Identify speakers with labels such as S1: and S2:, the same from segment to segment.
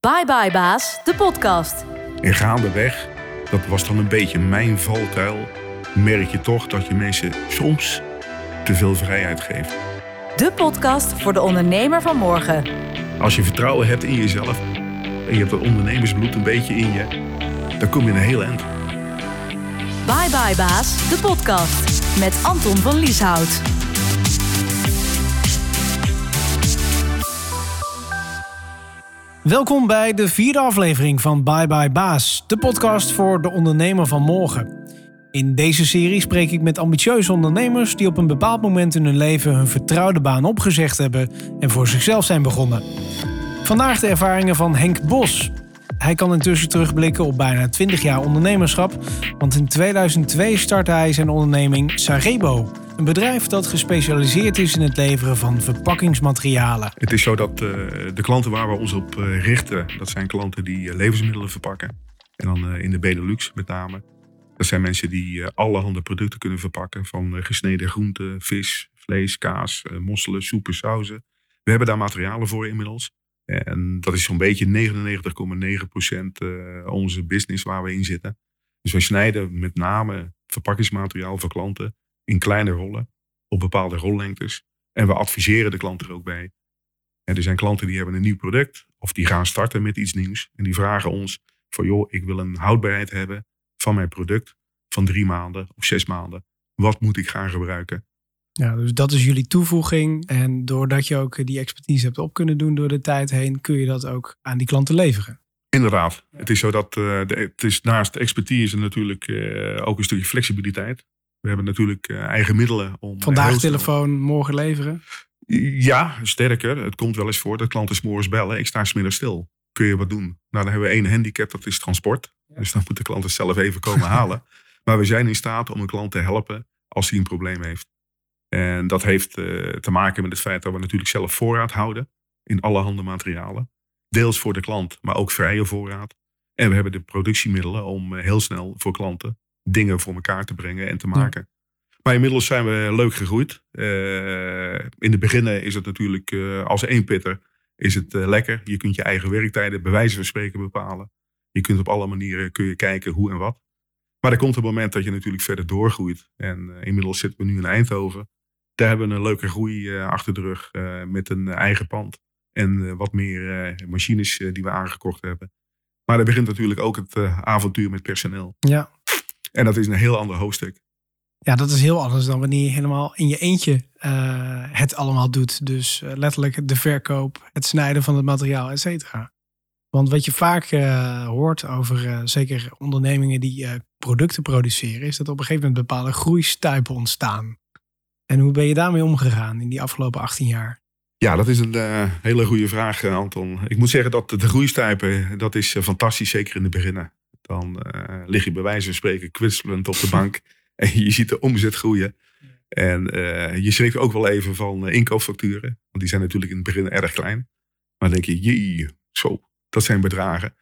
S1: Bye Bye Baas, de podcast.
S2: En gaandeweg, dat was dan een beetje mijn valkuil, merk je toch dat je mensen soms te veel vrijheid geeft.
S1: De podcast voor de ondernemer van morgen.
S2: Als je vertrouwen hebt in jezelf en je hebt dat ondernemersbloed een beetje in je, dan kom je een heel eind.
S1: Bye Bye Baas, de podcast. Met Anton van Lieshout.
S3: Welkom bij de vierde aflevering van Bye Bye Baas, de podcast voor de ondernemer van morgen. In deze serie spreek ik met ambitieuze ondernemers die op een bepaald moment in hun leven hun vertrouwde baan opgezegd hebben en voor zichzelf zijn begonnen. Vandaag de ervaringen van Henk Bos. Hij kan intussen terugblikken op bijna 20 jaar ondernemerschap, want in 2002 startte hij zijn onderneming Sarebo, een bedrijf dat gespecialiseerd is in het leveren van verpakkingsmaterialen.
S2: Het is zo dat uh, de klanten waar we ons op uh, richten, dat zijn klanten die uh, levensmiddelen verpakken. En dan in de Benelux met name. Dat zijn mensen die allerhande producten kunnen verpakken. Van gesneden groenten, vis, vlees, kaas, mosselen, soepen, sauzen. We hebben daar materialen voor inmiddels. En dat is zo'n beetje 99,9% onze business waar we in zitten. Dus wij snijden met name verpakkingsmateriaal voor klanten in kleine rollen, op bepaalde rollengtes. En we adviseren de klant er ook bij. En er zijn klanten die hebben een nieuw product of die gaan starten met iets nieuws. En die vragen ons van joh, ik wil een houdbaarheid hebben van mijn product van drie maanden of zes maanden. Wat moet ik gaan gebruiken?
S3: Ja, dus dat is jullie toevoeging. En doordat je ook die expertise hebt op kunnen doen door de tijd heen, kun je dat ook aan die klanten leveren.
S2: Inderdaad. Het is zo dat uh, de, het is naast expertise natuurlijk uh, ook een stukje flexibiliteit. We hebben natuurlijk uh, eigen middelen om.
S3: Vandaag telefoon, morgen leveren?
S2: Ja, sterker. Het komt wel eens voor dat klanten s'morgens bellen. Ik sta smiddag stil. Kun je wat doen? Nou, dan hebben we één handicap, dat is transport. Ja. Dus dan moet de klant het zelf even komen halen. Maar we zijn in staat om een klant te helpen als hij een probleem heeft. En dat heeft uh, te maken met het feit dat we natuurlijk zelf voorraad houden in allerhande materialen. Deels voor de klant, maar ook vrije voorraad. En we hebben de productiemiddelen om uh, heel snel voor klanten dingen voor elkaar te brengen en te maken. Ja. Maar inmiddels zijn we leuk gegroeid. Uh, in het begin is het natuurlijk uh, als één pitter is het uh, lekker. Je kunt je eigen werktijden bij wijze van spreken bepalen. Je kunt op alle manieren kun je kijken hoe en wat. Maar er komt een moment dat je natuurlijk verder doorgroeit. En inmiddels zitten we nu in Eindhoven. Daar hebben we een leuke groei achter de rug met een eigen pand. En wat meer machines die we aangekocht hebben. Maar er begint natuurlijk ook het avontuur met personeel.
S3: Ja,
S2: en dat is een heel ander hoofdstuk.
S3: Ja, dat is heel anders dan wanneer je helemaal in je eentje uh, het allemaal doet. Dus uh, letterlijk de verkoop, het snijden van het materiaal, et cetera. Want wat je vaak uh, hoort over zeker ondernemingen die producten produceren, is dat op een gegeven moment bepaalde groeistuipen ontstaan. En hoe ben je daarmee omgegaan in die afgelopen 18 jaar?
S2: Ja, dat is een hele goede vraag, Anton. Ik moet zeggen dat de groeistuipen, dat is fantastisch, zeker in de beginnen. Dan uh, lig je bij wijze van spreken kwitselend op de bank. en je ziet de omzet groeien. En je schrikt ook wel even van inkoopfacturen. Want die zijn natuurlijk in het begin erg klein. Maar dan denk je, jee, zo, dat zijn bedragen.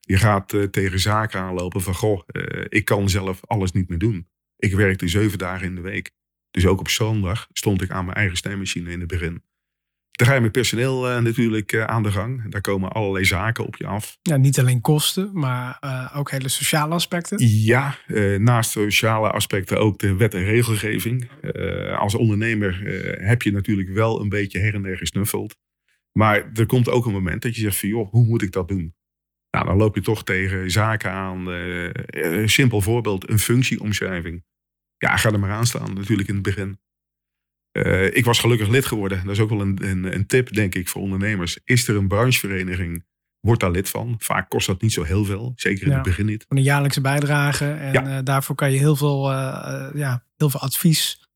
S2: je gaat tegen zaken aanlopen van, goh, ik kan zelf alles niet meer doen. Ik werkte zeven dagen in de week. Dus ook op zondag stond ik aan mijn eigen snijmachine in het begin. Dan ga je met personeel uh, natuurlijk uh, aan de gang. Daar komen allerlei zaken op je af.
S3: Ja, niet alleen kosten, maar uh, ook hele sociale aspecten.
S2: Ja, naast sociale aspecten ook de wet en regelgeving. als ondernemer heb je natuurlijk wel een beetje her en der gesnuffeld. Maar er komt ook een moment dat je zegt van joh, hoe moet ik dat doen? Nou, dan loop je toch tegen zaken aan. een simpel voorbeeld, een functieomschrijving. Ja, ga er maar aan staan natuurlijk in het begin. Uh, ik was gelukkig lid geworden. Dat is ook wel een, een, een, tip, denk ik, voor ondernemers. Is er een branchevereniging? Word daar lid van. Vaak kost dat niet zo heel veel. Zeker in ja, het begin niet.
S3: Een jaarlijkse bijdrage. En ja. uh, daarvoor kan je heel veel, uh, ja, heel veel advies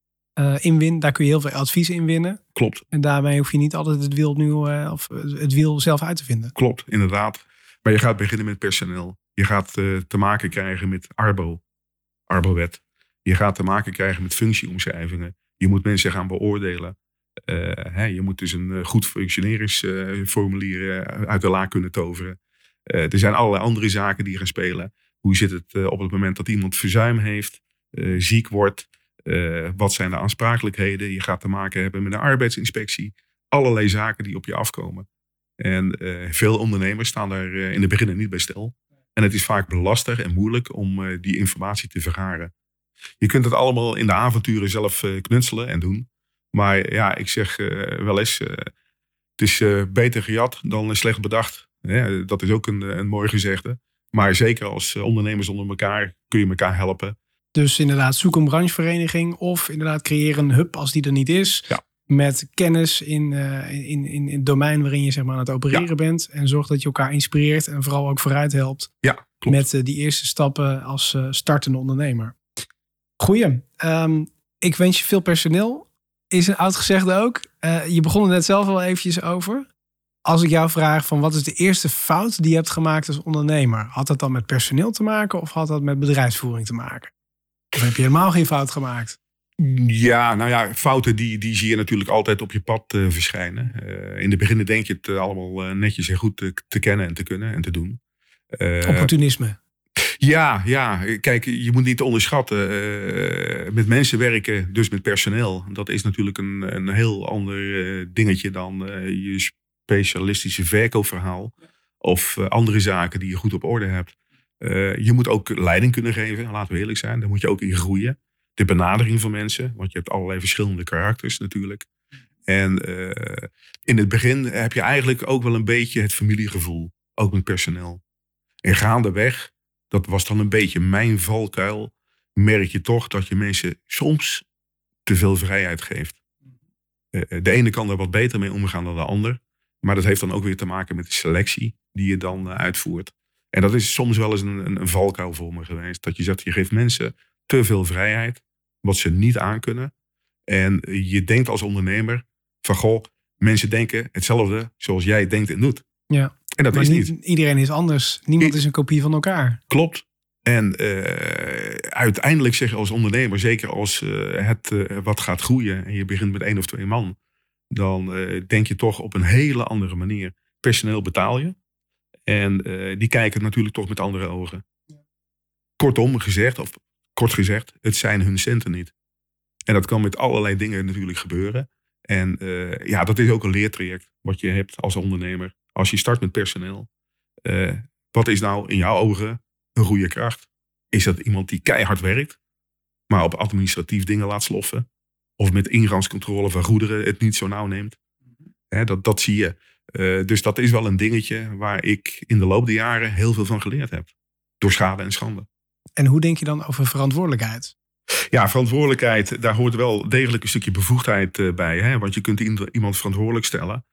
S3: inwinnen. Daar kun je heel veel advies in winnen.
S2: Klopt.
S3: En daarmee hoef je niet altijd het wiel opnieuw of het wiel zelf uit te vinden.
S2: Klopt, inderdaad. Maar je gaat beginnen met personeel. Je gaat te maken krijgen met Arbo. Arbo-wet. Je gaat te maken krijgen met functieomschrijvingen. Je moet mensen gaan beoordelen. Uh, hè, je moet dus een goed functioneringsformulier uit de la kunnen toveren. Er zijn allerlei andere zaken die gaan spelen. Hoe zit het op het moment dat iemand verzuim heeft, ziek wordt? wat zijn de aansprakelijkheden? Je gaat te maken hebben met een arbeidsinspectie. Allerlei zaken die op je afkomen. En veel ondernemers staan daar in het begin niet bij stil. En het is vaak lastig en moeilijk om die informatie te vergaren. Je kunt het allemaal in de avonturen zelf knutselen en doen. Maar ja, ik zeg wel eens, het is beter gejat dan slecht bedacht. dat is ook een, een mooi gezegde. Maar zeker als ondernemers onder elkaar kun je elkaar helpen.
S3: Dus inderdaad, zoek een branchevereniging of inderdaad creëer een hub als die er niet is.
S2: Ja.
S3: Met kennis in, uh, in, in, in het domein waarin je zeg maar, aan het opereren bent. En zorg dat je elkaar inspireert en vooral ook vooruit helpt.
S2: Ja, klopt.
S3: Met uh, die eerste stappen als uh, startende ondernemer. Goeie. Um, ik wens je veel personeel. Is een oud gezegde ook. je begon er net zelf al eventjes over. Als ik jou vraag van wat is de eerste fout die je hebt gemaakt als ondernemer? Had dat dan met personeel te maken of had dat met bedrijfsvoering te maken? Of heb je helemaal geen fout gemaakt?
S2: Ja, nou ja, fouten die, die zie je natuurlijk altijd op je pad uh, verschijnen. Uh, in de beginnen denk je het allemaal netjes en goed te, te, kennen en te kunnen en te doen.
S3: Opportunisme.
S2: Ja, ja, kijk, je moet niet onderschatten. met mensen werken, dus met personeel. Dat is natuurlijk een, een heel ander dingetje dan je specialistische verkoopverhaal. Of andere zaken die je goed op orde hebt. Je moet ook leiding kunnen geven, laten we eerlijk zijn. Daar moet je ook in groeien. De benadering van mensen, want je hebt allerlei verschillende karakters natuurlijk. En in het begin heb je eigenlijk ook wel een beetje het familiegevoel, ook met personeel. En gaandeweg, dat was dan een beetje mijn valkuil, merk je toch dat je mensen soms te veel vrijheid geeft. Uh, de ene kan er wat beter mee omgaan dan de ander. Maar dat heeft dan ook weer te maken met de selectie die je dan uitvoert. En dat is soms wel eens een, een, valkuil voor me geweest. Dat je zegt, je geeft mensen te veel vrijheid, wat ze niet aankunnen. En je denkt als ondernemer van, goh, mensen denken hetzelfde zoals jij denkt en doet.
S3: Ja.
S2: En dat is niet,
S3: Iedereen is anders. Niemand is een kopie van elkaar.
S2: Klopt. En uh, uiteindelijk zeg je als ondernemer, zeker als uh, het uh, wat gaat groeien en je begint met één of twee man, dan denk je toch op een hele andere manier. Personeel betaal je. En die kijken natuurlijk toch met andere ogen. Kortom gezegd, of kort gezegd, het zijn hun centen niet. En dat kan met allerlei dingen natuurlijk gebeuren. En ja, dat is ook een leertraject wat je hebt als ondernemer. Als je start met personeel. Uh, wat is nou in jouw ogen een goede kracht? Is dat iemand die keihard werkt, maar op administratief dingen laat sloffen? Of met ingangscontrole van goederen het niet zo nauw neemt? He, dat, dat zie je. Uh, dus dat is wel een dingetje waar ik in de loop der jaren heel veel van geleerd heb. Door schade en schande.
S3: En hoe denk je dan over verantwoordelijkheid?
S2: Ja, verantwoordelijkheid, daar hoort wel degelijk een stukje bevoegdheid uh, bij. Hè? Want je kunt iemand verantwoordelijk stellen.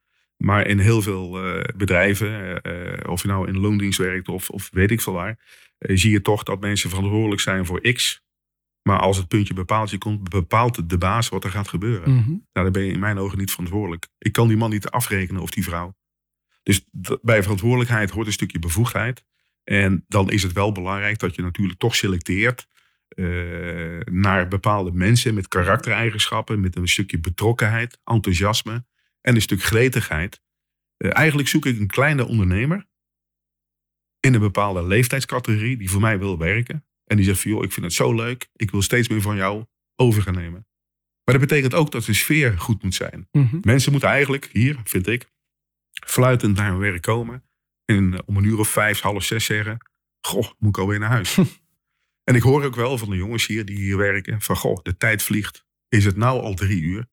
S2: Maar in heel veel uh, bedrijven, of je nou in loondienst werkt of, of weet ik veel waar, zie je toch dat mensen verantwoordelijk zijn voor X. Maar als het puntje bepaalt je komt, bepaalt de baas wat er gaat gebeuren.
S3: Mm -hmm.
S2: Nou, dan ben je in mijn ogen niet verantwoordelijk. Ik kan die man niet afrekenen of die vrouw. Dus bij verantwoordelijkheid hoort een stukje bevoegdheid. En dan is het wel belangrijk dat je natuurlijk toch selecteert naar bepaalde mensen met karaktereigenschappen, met een stukje betrokkenheid, enthousiasme en een stuk gretigheid. Uh, eigenlijk zoek ik een kleine ondernemer in een bepaalde leeftijdscategorie die voor mij wil werken. En die zegt van joh, ik vind het zo leuk. Ik wil steeds meer van jou over gaan nemen. Maar dat betekent ook dat de sfeer goed moet zijn.
S3: Mm -hmm.
S2: Mensen moeten eigenlijk, hier vind ik, fluitend naar hun werk komen. En om een uur of vijf, half zes zeggen. Goh, moet ik alweer naar huis. en ik hoor ook wel van de jongens hier die hier werken. Van goh, de tijd vliegt. Is het nou al drie uur?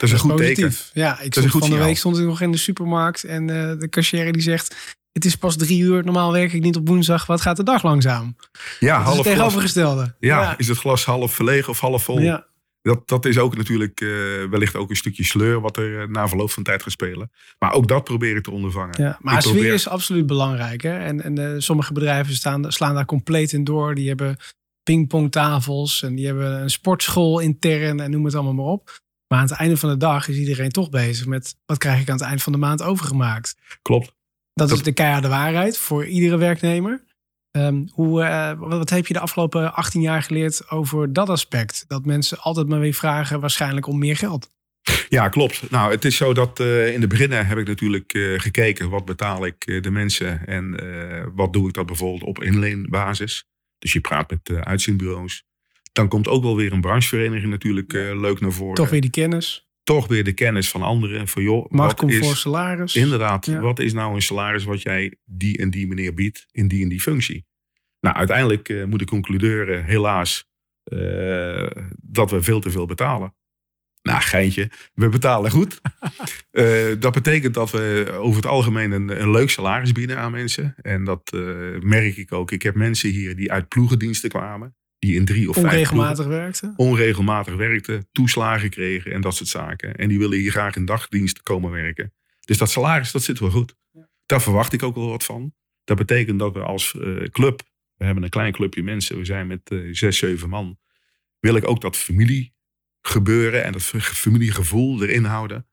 S2: Dat is een goed
S3: positief.
S2: teken.
S3: Ja, ik stond van de week stond ik nog in de supermarkt. En uh, de cashier die zegt... Het is pas drie uur. Normaal werk ik niet op woensdag. Wat gaat de dag langzaam?
S2: Ja, half
S3: het tegenovergestelde.
S2: Ja, ja, is het glas half verlegen of half vol?
S3: Ja.
S2: Dat, dat is ook natuurlijk uh, wellicht ook een stukje sleur wat er uh, na verloop van tijd gaat spelen. Maar ook dat probeer ik te ondervangen.
S3: Ja, maar
S2: ik
S3: sfeer
S2: probeer...
S3: is absoluut belangrijk. Hè? En, en sommige bedrijven staan, slaan daar compleet in door. Die hebben pingpongtafels en die hebben een sportschool intern en noem het allemaal maar op. Maar aan het einde van de dag is iedereen toch bezig met wat krijg ik aan het eind van de maand overgemaakt.
S2: Klopt.
S3: Dat, is de keiharde waarheid voor iedere werknemer. Um, hoe, uh, wat heb je de afgelopen 18 jaar geleerd over dat aspect? Dat mensen altijd maar weer vragen, waarschijnlijk om meer geld.
S2: Ja, klopt. Nou, het is zo dat uh, in de beginnen heb ik natuurlijk uh, gekeken wat betaal ik de mensen en wat doe ik dat bijvoorbeeld op inleenbasis. Dus je praat met uitzendbureaus. Dan komt ook wel weer een branchevereniging natuurlijk leuk naar voren.
S3: Toch weer die kennis.
S2: toch weer de kennis van anderen. Van joh,
S3: Markt
S2: wat
S3: komt
S2: is,
S3: voor salaris.
S2: Inderdaad,
S3: Ja.
S2: wat is nou een salaris wat jij die en die meneer biedt in die en die functie? Nou, uiteindelijk eh, moet ik concluderen, helaas, eh, dat we veel te veel betalen. Nou, geintje, we betalen goed. Eh, dat betekent dat we over het algemeen een, een leuk salaris bieden aan mensen. En dat eh, merk ik ook. Ik heb mensen hier die uit ploegendiensten kwamen. Die in drie of vijf
S3: Onregelmatig werkte.
S2: onregelmatig werkten, toeslagen kregen en dat soort zaken. En die willen hier graag in dagdienst komen werken. Dus dat salaris, dat zit wel goed. Daar verwacht ik ook wel wat van. Dat betekent dat we als eh, club, we hebben een klein clubje mensen, we zijn met eh, zes, zeven man, wil ik ook dat familie gebeuren en dat familiegevoel erin houden.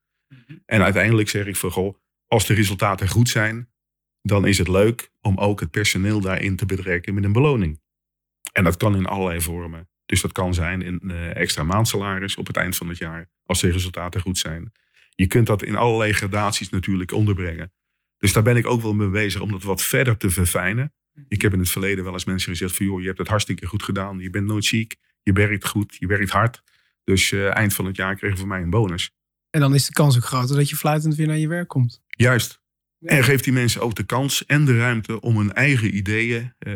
S2: En uiteindelijk zeg ik van, goh, als de resultaten goed zijn, dan is het leuk om ook het personeel daarin te betrekken met een beloning. En dat kan in allerlei vormen. Dus dat kan zijn in eh, extra maandsalaris op het eind van het jaar, als de resultaten goed zijn. Je kunt dat in allerlei gradaties natuurlijk onderbrengen. Dus daar ben ik ook wel mee bezig om dat wat verder te verfijnen. Ik heb in het verleden wel eens mensen gezegd van joh, je hebt het hartstikke goed gedaan. Je bent nooit ziek, je werkt goed, je werkt hard. Dus eh, eind van het jaar kregen van mij een bonus.
S3: En dan is de kans ook groter dat je fluitend weer naar je werk komt.
S2: Juist. En geeft die mensen ook de kans en de ruimte om hun eigen ideeën eh,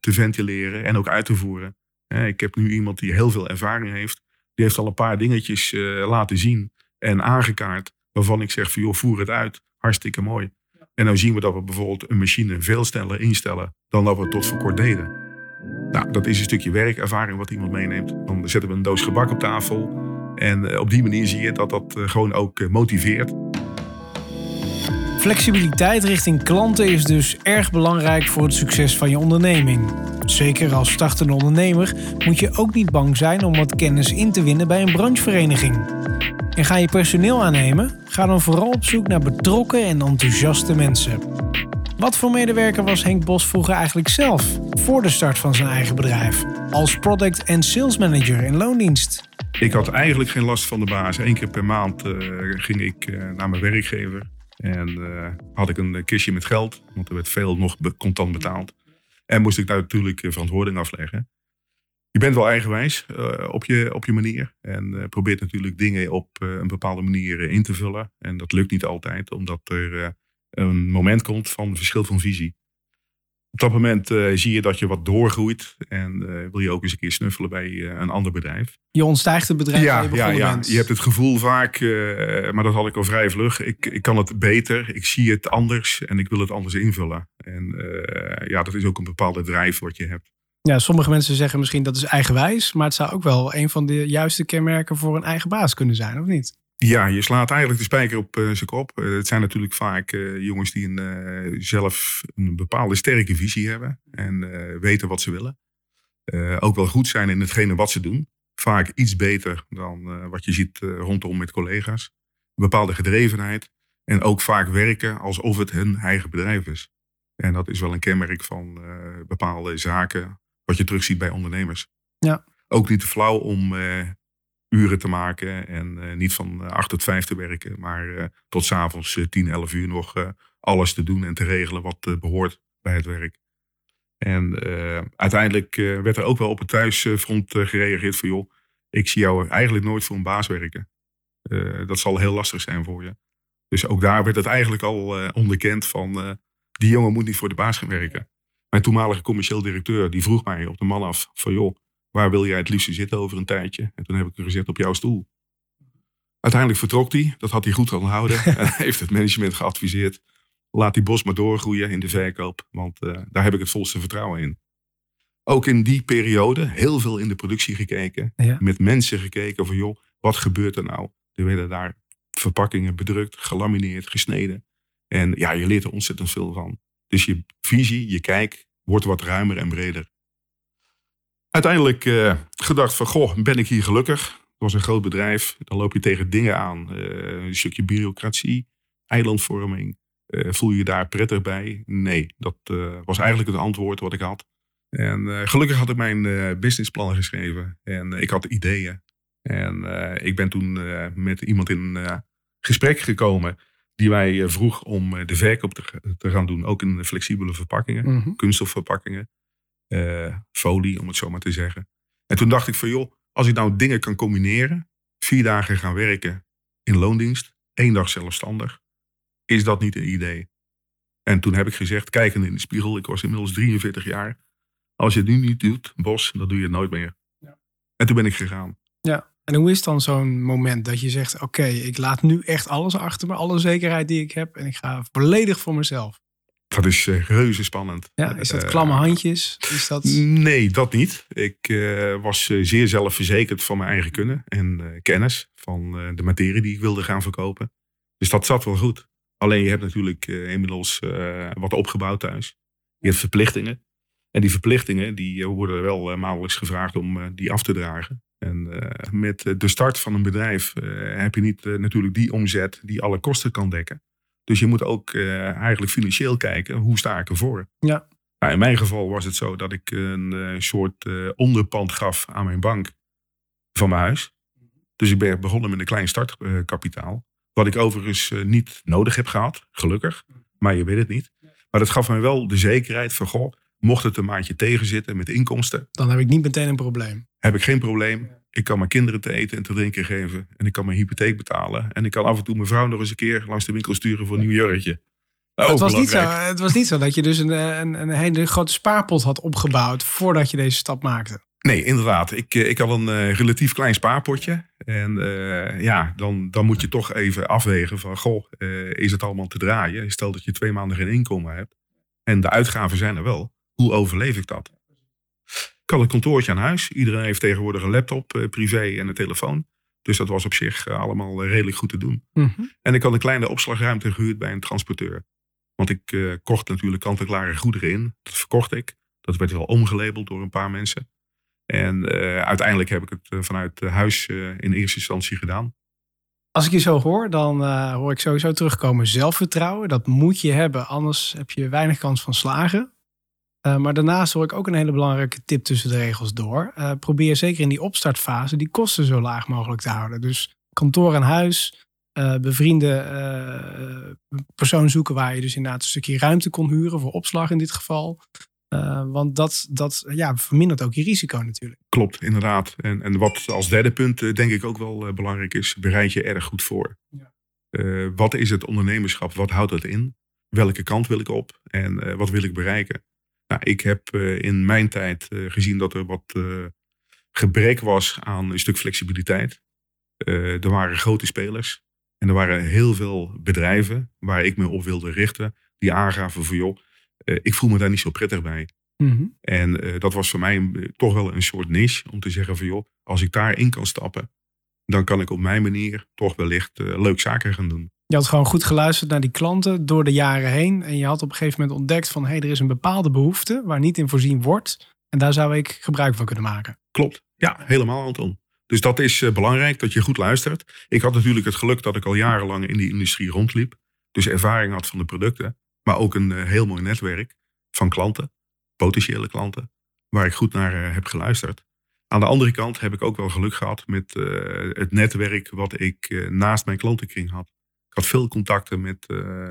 S2: te ventileren en ook uit te voeren. Ik heb nu iemand die heel veel ervaring heeft. Die heeft al een paar dingetjes eh, laten zien en aangekaart. Waarvan ik zeg van joh, voer het uit. Hartstikke mooi. En dan zien we dat we bijvoorbeeld een machine veel sneller instellen dan dat we het tot voor kort deden. Nou, dat is een stukje werkervaring wat iemand meeneemt. Dan zetten we een doos gebak op tafel. En eh, op die manier zie je dat dat gewoon ook motiveert.
S3: Flexibiliteit richting klanten is dus erg belangrijk voor het succes van je onderneming. Zeker als startende ondernemer moet je ook niet bang zijn om wat kennis in te winnen bij een branchevereniging. En ga je personeel aannemen? Ga dan vooral op zoek naar betrokken en enthousiaste mensen. Wat voor medewerker was Henk Bos vroeger eigenlijk zelf, voor de start van zijn eigen bedrijf, als product- en sales manager in loondienst?
S2: Ik had eigenlijk geen last van de baas. Eén keer per maand eh, ging ik eh, naar mijn werkgever. En eh, had ik een kistje met geld. Want er werd veel nog contant betaald. En moest ik daar natuurlijk eh, verantwoording afleggen. Je bent wel eigenwijs eh, op, je, op je manier. En probeert natuurlijk dingen op een bepaalde manier in te vullen. En dat lukt niet altijd. Omdat er een moment komt van verschil van visie. Op dat moment eh, zie je dat je wat doorgroeit. En eh, wil je ook eens een keer snuffelen bij eh, een ander bedrijf.
S3: Je ontstijgt het bedrijf waar
S2: Ja,
S3: je
S2: ja, ja.
S3: bent.
S2: je hebt het gevoel vaak, maar dat had ik al vrij vlug. Ik, ik kan het beter, ik zie het anders en ik wil het anders invullen. En ja, dat is ook een bepaalde drijf wat je hebt.
S3: Ja, sommige mensen zeggen misschien dat is eigenwijs, maar het zou ook wel een van de juiste kenmerken voor een eigen baas kunnen zijn, of niet?
S2: Ja, je slaat eigenlijk de spijker op eh, zijn kop. Eh, het zijn natuurlijk vaak eh, jongens die een, zelf een bepaalde sterke visie hebben en weten wat ze willen. Ook wel goed zijn in hetgene wat ze doen. Vaak iets beter dan wat je ziet rondom met collega's. Een bepaalde gedrevenheid. En ook vaak werken alsof het hun eigen bedrijf is. En dat is wel een kenmerk van bepaalde zaken wat je terugziet bij ondernemers.
S3: Ja.
S2: Ook niet te flauw om uren te maken en eh, niet van eh, 8 tot 5 te werken, maar eh, tot s'avonds uh, 10, 11 uur nog alles te doen en te regelen wat eh, behoort bij het werk. En uiteindelijk werd er ook wel op het thuisfront gereageerd van joh, ik zie jou eigenlijk nooit voor een baas werken. Dat zal heel lastig zijn voor je. Dus ook daar werd het eigenlijk al onderkend van die jongen moet niet voor de baas gaan werken. Mijn toenmalige commercieel directeur die vroeg mij op de man af van joh, waar wil jij het liefst zitten over een tijdje? En toen heb ik er gezegd op jouw stoel. Uiteindelijk vertrok hij, dat had hij goed onthouden. en heeft het management geadviseerd. Laat die bos maar doorgroeien in de verkoop, want uh, daar heb ik het volste vertrouwen in. Ook in die periode heel veel in de productie gekeken.
S3: Ja.
S2: Met mensen gekeken van joh, wat gebeurt er nou? Er werden daar verpakkingen bedrukt, gelamineerd, gesneden. En ja, je leert er ontzettend veel van. Dus je visie, je kijk, wordt wat ruimer en breder. Uiteindelijk uh, gedacht van, goh, ben ik hier gelukkig? Het was een groot bedrijf. Dan loop je tegen dingen aan. Uh, een stukje bureaucratie, eilandvorming. Uh, voel je je daar prettig bij? Nee, dat was eigenlijk het antwoord wat ik had. En gelukkig had ik mijn businessplan geschreven. En ik had ideeën. En ik ben toen met iemand in gesprek gekomen die mij vroeg om de verkoop te, te, gaan doen. Ook in flexibele verpakkingen, mm -hmm. kunststofverpakkingen, uh, folie om het zo maar te zeggen. En toen dacht ik van joh, als ik nou dingen kan combineren, vier dagen gaan werken in loondienst, één dag zelfstandig. Is dat niet een idee? En toen heb ik gezegd, kijkend in de spiegel, ik was inmiddels 43 jaar. Als je het nu niet doet, Bos, dan doe je het nooit meer.
S3: Ja.
S2: En toen ben ik gegaan.
S3: Ja, en hoe is dan zo'n moment dat je zegt: Oké, ik laat nu echt alles achter me, alle zekerheid die ik heb, en ik ga volledig voor mezelf?
S2: Dat is uh, reuze spannend.
S3: Ja, is dat
S2: Uh,
S3: klamme handjes? Is dat...
S2: Nee, dat niet. Ik uh, was zeer zelfverzekerd van mijn eigen kunnen en kennis van de materie die ik wilde gaan verkopen. Dus dat zat wel goed. Alleen je hebt natuurlijk inmiddels wat opgebouwd thuis. Je hebt verplichtingen. En die verplichtingen die worden wel maandelijks gevraagd om die af te dragen. En met de start van een bedrijf heb je niet natuurlijk die omzet die alle kosten kan dekken. Dus je moet ook eigenlijk financieel kijken, hoe sta ik ervoor?
S3: Ja.
S2: Nou, in mijn geval was het zo dat ik een soort onderpand gaf aan mijn bank van mijn huis. Dus ik ben begonnen met een klein startkapitaal. Wat ik overigens niet nodig heb gehad, gelukkig. Maar je weet het niet. Maar dat gaf mij wel de zekerheid van, goh, mocht het een maandje tegenzitten met inkomsten.
S3: Dan heb ik niet meteen een probleem
S2: heb ik geen probleem. Ik kan mijn kinderen te eten en te drinken geven. En ik kan mijn hypotheek betalen. En ik kan af en toe mijn vrouw nog eens een keer langs de winkel sturen voor een nieuw jurkje.
S3: Nou, het, was niet zo, het was niet zo dat je dus een, een, een hele grote spaarpot had opgebouwd voordat je deze stap maakte.
S2: Nee, inderdaad. Ik, ik had een uh, relatief klein spaarpotje. En uh, ja, dan, dan moet je toch even afwegen van... Goh, uh, is het allemaal te draaien? Stel dat je twee maanden geen inkomen hebt. En de uitgaven zijn er wel. Hoe overleef ik dat? Ik had een kantoortje aan huis. Iedereen heeft tegenwoordig een laptop, uh, privé en een telefoon. Dus dat was op zich uh, allemaal uh, redelijk goed te doen.
S3: Mm -hmm.
S2: En ik had een kleine opslagruimte gehuurd bij een transporteur. Want ik kocht natuurlijk kant-en-klare goederen in. Dat verkocht ik. Dat werd wel omgelabeld door een paar mensen. En uiteindelijk heb ik het vanuit huis in eerste instantie gedaan.
S3: Als ik je zo hoor, dan hoor ik sowieso terugkomen zelfvertrouwen. Dat moet je hebben, anders heb je weinig kans van slagen. Uh, maar daarnaast hoor ik ook een hele belangrijke tip tussen de regels door. Uh, probeer zeker in die opstartfase die kosten zo laag mogelijk te houden. Dus kantoor en huis, uh, bevriende persoon zoeken waar je dus inderdaad een stukje ruimte kon huren voor opslag in dit geval. want dat, dat ja, vermindert ook je risico natuurlijk.
S2: Klopt, inderdaad. En, en wat als derde punt denk ik ook wel belangrijk is, bereid je erg goed voor.
S3: Ja.
S2: wat is het ondernemerschap? Wat houdt het in? Welke kant wil ik op? En wat wil ik bereiken? Nou, ik heb uh, in mijn tijd uh, gezien dat er wat uh, gebrek was aan een stuk flexibiliteit. er waren grote spelers en er waren heel veel bedrijven waar ik me op wilde richten. Die aangaven van joh, ik voel me daar niet zo prettig bij.
S3: Mm -hmm.
S2: En dat was voor mij een, toch wel een soort niche om te zeggen van joh, als ik daarin kan stappen, dan kan ik op mijn manier toch wellicht leuk zaken gaan doen.
S3: Je had gewoon goed geluisterd naar die klanten door de jaren heen. En je had op een gegeven moment ontdekt van... hé, hey, er is een bepaalde behoefte waar niet in voorzien wordt. En daar zou ik gebruik van kunnen maken.
S2: Klopt. Ja, helemaal Anton. Dus dat is uh, belangrijk, dat je goed luistert. Ik had natuurlijk het geluk dat ik al jarenlang in die industrie rondliep. Dus ervaring had van de producten. Maar ook een uh, heel mooi netwerk van klanten. Potentiële klanten. Waar ik goed naar uh, heb geluisterd. Aan de andere kant heb ik ook wel geluk gehad met het netwerk... wat ik naast mijn klantenkring had. Ik had veel contacten met uh,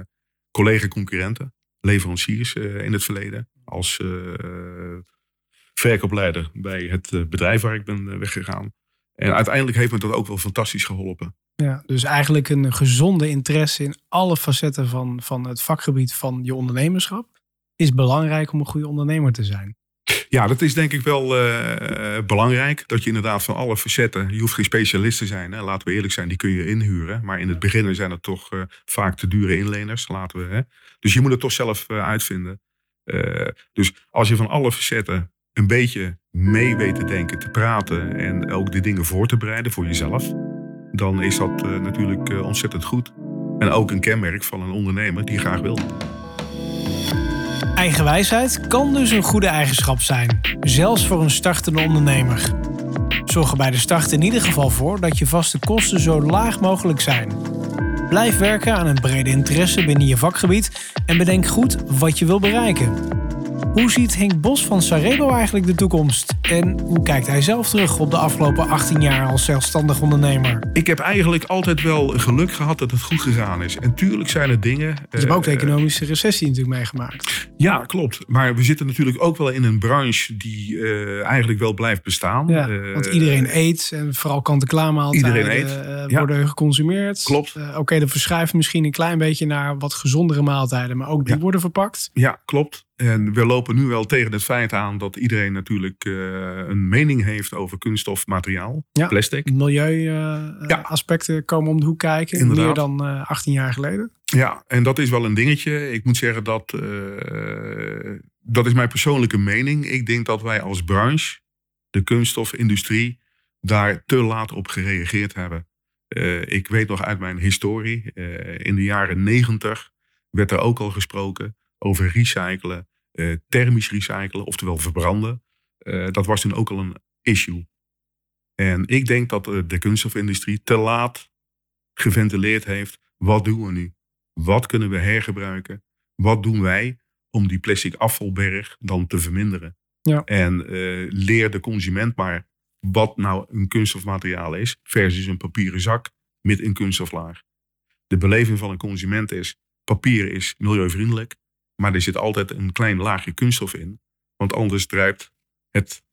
S2: collega-concurrenten, leveranciers uh, in het verleden. Als uh, verkoopleider bij het bedrijf waar ik ben weggegaan. En uiteindelijk heeft me dat ook wel fantastisch geholpen.
S3: Ja, dus eigenlijk een gezonde interesse in alle facetten van, van het vakgebied van je ondernemerschap. Is belangrijk om een goede ondernemer te zijn.
S2: Ja, dat is denk ik wel uh, belangrijk. Dat je inderdaad van alle facetten. Je hoeft geen specialist te zijn. Hè. Laten we eerlijk zijn, die kun je inhuren. Maar in het begin zijn het toch uh, vaak te dure inleners. Laten we, hè. Dus je moet het toch zelf uh, uitvinden. dus als je van alle facetten een beetje mee weet te denken, te praten. En ook de dingen voor te bereiden voor jezelf. Dan is dat natuurlijk ontzettend goed. En ook een kenmerk van een ondernemer die graag wil.
S3: Eigenwijsheid kan dus een goede eigenschap zijn, zelfs voor een startende ondernemer. Zorg er bij de start in ieder geval voor dat je vaste kosten zo laag mogelijk zijn. Blijf werken aan een brede interesse binnen je vakgebied en bedenk goed wat je wil bereiken. Hoe ziet Henk Bos van Sarebo eigenlijk de toekomst? En hoe kijkt hij zelf terug op de afgelopen 18 jaar als zelfstandig ondernemer?
S2: Ik heb eigenlijk altijd wel geluk gehad dat het goed gegaan is. En tuurlijk zijn er dingen...
S3: Je hebt ook de
S2: eh,
S3: economische recessie natuurlijk meegemaakt.
S2: Ja, klopt. Maar we zitten natuurlijk ook wel in een branche die eh, eigenlijk wel blijft bestaan.
S3: Ja,
S2: Eh,
S3: want iedereen eet en vooral kant-en-klaar maaltijden
S2: Iedereen eet, ja.
S3: worden geconsumeerd.
S2: Klopt.
S3: Oké, dat verschuift misschien een klein beetje naar wat gezondere maaltijden, maar ook die
S2: Ja.
S3: worden verpakt.
S2: Ja, klopt. En we lopen nu wel tegen het feit aan dat iedereen natuurlijk eh, een mening heeft over kunststofmateriaal,
S3: Ja.
S2: plastic.
S3: Milieuaspecten
S2: Ja.
S3: komen om de hoek kijken,
S2: Inderdaad.
S3: meer dan eh, 18 jaar geleden.
S2: Ja, en dat is wel een dingetje. Ik moet zeggen dat eh, dat is mijn persoonlijke mening. Ik denk dat wij als branche, de kunststofindustrie, daar te laat op gereageerd hebben. Eh, ik weet nog uit mijn historie, eh, in de jaren negentig werd er ook al gesproken over recyclen, eh, thermisch recyclen, oftewel verbranden. Eh, dat was toen ook al een issue. En ik denk dat eh, de kunststofindustrie te laat geventileerd heeft. Wat doen we nu? Wat kunnen we hergebruiken? Wat doen wij om die plastic afvalberg dan te verminderen?
S3: Ja.
S2: En leer de consument maar wat nou een kunststofmateriaal is versus een papieren zak met een kunststoflaag. De beleving van een consument is, papier is milieuvriendelijk, maar er zit altijd een klein laagje kunststof in. Want anders druipt het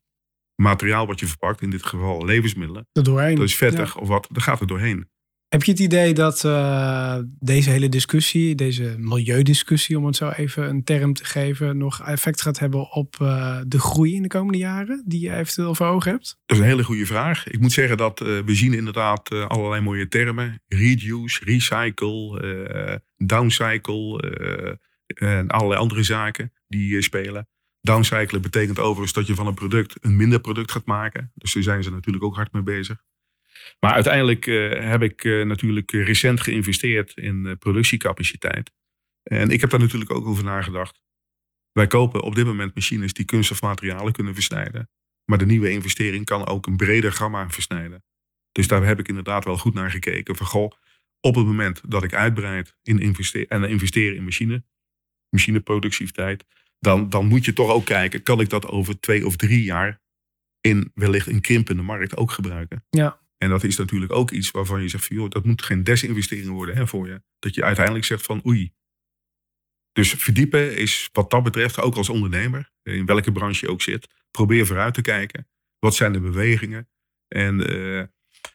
S2: materiaal wat je verpakt, in dit geval levensmiddelen,
S3: Er doorheen.
S2: dat is
S3: Ja.
S2: vettig of wat, dan gaat er doorheen.
S3: Heb je het idee dat eh, deze hele discussie, deze milieudiscussie, om het zo even een term te geven, nog effect gaat hebben op eh, de groei in de komende jaren die je eventueel voor ogen hebt?
S2: Dat is een hele goede vraag. Ik moet zeggen dat eh, we zien inderdaad allerlei mooie termen. Reduce, recycle, downcycle en allerlei andere zaken die eh, spelen. Downcyclen betekent overigens dat je van een product een minder product gaat maken. Dus daar zijn ze natuurlijk ook hard mee bezig. Maar uiteindelijk eh, heb ik eh, natuurlijk eh, recent geïnvesteerd in eh, productiecapaciteit. En ik heb daar natuurlijk ook over nagedacht. Wij kopen op dit moment machines die kunststofmaterialen kunnen versnijden. Maar de nieuwe investering kan ook een breder gamma versnijden. Dus daar heb ik inderdaad wel goed naar gekeken. Van goh, op het moment dat ik uitbreid in investeer, en investeer in machine, machineproductiviteit, dan, dan moet je toch ook kijken, kan ik dat over twee of drie jaar in wellicht een krimpende markt ook gebruiken?
S3: Ja.
S2: En dat is natuurlijk ook iets waarvan je zegt van joh, dat moet geen desinvestering worden hè, voor je. Dat je uiteindelijk zegt van oei. Dus verdiepen is wat dat betreft, ook als ondernemer, in welke branche je ook zit, probeer vooruit te kijken. Wat zijn de bewegingen? En eh,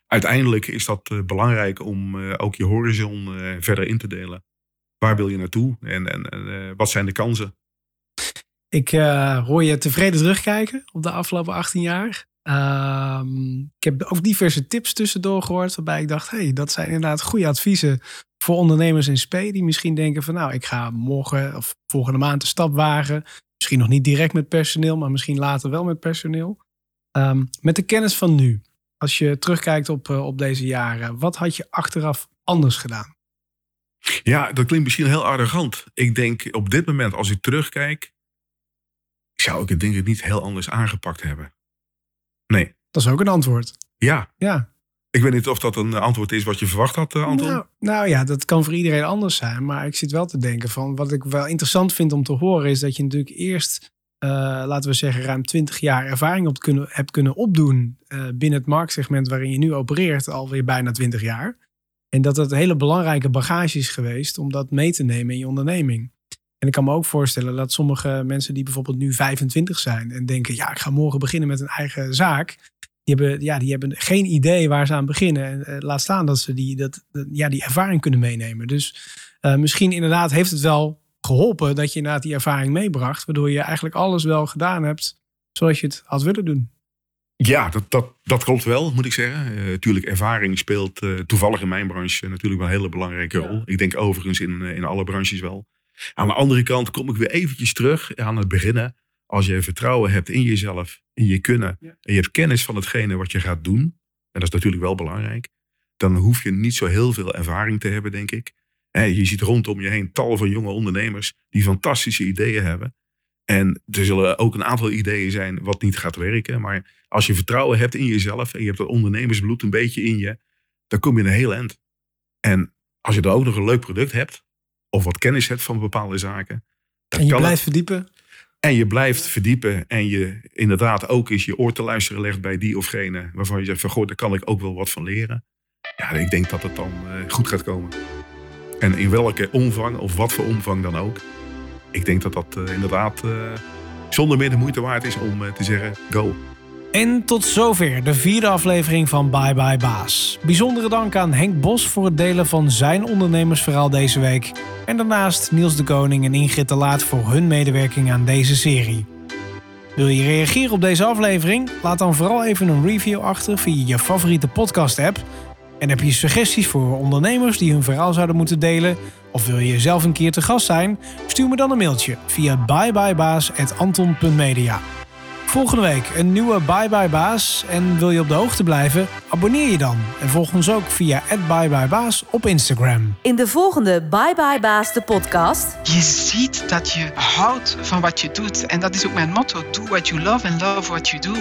S2: uiteindelijk is dat eh, belangrijk om eh, ook je horizon verder in te delen. Waar wil je naartoe en, en, en eh, wat zijn de kansen?
S3: Ik eh, hoor je tevreden terugkijken op de afgelopen 18 jaar. Ehm, ik heb ook diverse tips tussendoor gehoord waarbij ik dacht, hey, dat zijn inderdaad goede adviezen voor ondernemers in SP die misschien denken van nou, ik ga morgen of volgende maand de stap wagen. Misschien nog niet direct met personeel, maar misschien later wel met personeel. Ehm, met de kennis van nu, als je terugkijkt op, eh, op deze jaren, wat had je achteraf anders gedaan?
S2: Ja, dat klinkt misschien heel arrogant. Ik denk op dit moment, als ik terugkijk, zou ik het denk ik niet heel anders aangepakt hebben. Nee.
S3: Dat is ook een antwoord.
S2: Ja,
S3: Ja.
S2: ik weet niet of dat een antwoord is wat je verwacht had, eh, Anton.
S3: Nou, nou ja, dat kan voor iedereen anders zijn. Maar ik zit wel te denken van wat ik wel interessant vind om te horen is dat je natuurlijk eerst, eh, laten we zeggen, ruim 20 jaar ervaring op kunnen, hebt kunnen opdoen eh, binnen het marktsegment waarin je nu opereert, alweer bijna 20 jaar. En dat dat hele belangrijke bagage is geweest om dat mee te nemen in je onderneming. En ik kan me ook voorstellen dat sommige mensen die bijvoorbeeld nu 25 zijn en denken, ja, ik ga morgen beginnen met een eigen zaak. Die hebben, ja, die hebben geen idee waar ze aan beginnen. En eh, laat staan dat ze die, dat, dat- ja, die ervaring kunnen meenemen. Dus eh, misschien inderdaad heeft het wel geholpen dat je inderdaad die ervaring meebracht. Waardoor je eigenlijk alles wel gedaan hebt zoals je het had willen doen.
S2: Ja, dat, dat, dat klopt wel, moet ik zeggen. Tuurlijk, ervaring speelt eh, toevallig in mijn branche natuurlijk wel een hele belangrijke
S3: Ja.
S2: rol. Ik denk overigens in, eh, in alle branches wel. Aan de andere kant kom ik weer eventjes terug aan het beginnen. Als je vertrouwen hebt in jezelf, in je kunnen.
S3: Ja.
S2: En je hebt kennis van hetgene wat je gaat doen. En dat is natuurlijk wel belangrijk. Dan hoef je niet zo heel veel ervaring te hebben, denk ik. Je ziet rondom je heen tal van jonge ondernemers die fantastische ideeën hebben. En er zullen ook een aantal ideeën zijn wat niet gaat werken. Maar als je vertrouwen hebt in jezelf en je hebt dat ondernemersbloed een beetje in je, dan kom je een heel eind. En als je dan ook nog een leuk product hebt, of wat kennis hebt van bepaalde zaken, dan
S3: En je
S2: kan
S3: blijft
S2: het,
S3: verdiepen.
S2: En je blijft verdiepen en je inderdaad ook eens je oor te luisteren legt bij die of gene waarvan je zegt van goh, daar kan ik ook wel wat van leren. Ja, ik denk dat het dan uh, goed gaat komen. En in welke omvang of wat voor omvang dan ook. Ik denk dat dat uh, inderdaad uh, zonder meer de moeite waard is om te zeggen go.
S3: En tot zover de vierde aflevering van Bye Bye Baas. Bijzondere dank aan Henk Bos voor het delen van zijn ondernemersverhaal deze week. En daarnaast Niels de Koning en Ingrid de Laat voor hun medewerking aan deze serie. Wil je reageren op deze aflevering? Laat dan vooral even een review achter via je favoriete podcast-app. En heb je suggesties voor ondernemers die hun verhaal zouden moeten delen? Of wil je zelf een keer te gast zijn? Stuur me dan een mailtje via byebyebaas.anton.media. Volgende week een nieuwe Bye Bye Baas. En wil je op de hoogte blijven? Abonneer je dan. En volg ons ook via @byebyebaas op Instagram.
S1: In de volgende Bye Bye Baas, de podcast.
S4: Je ziet dat je houdt van wat je doet. En dat is ook mijn motto. Do what you love and love what you do.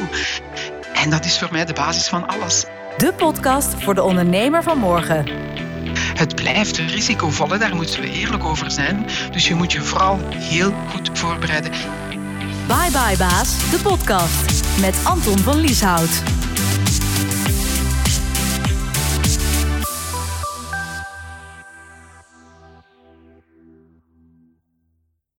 S4: En dat is voor mij de basis van alles.
S1: De podcast voor de ondernemer van morgen.
S4: Het blijft risicovolle, daar moeten we eerlijk over zijn. Dus je moet je vooral heel goed voorbereiden.
S1: Bye Bye Baas, de podcast met Anton van Lieshout.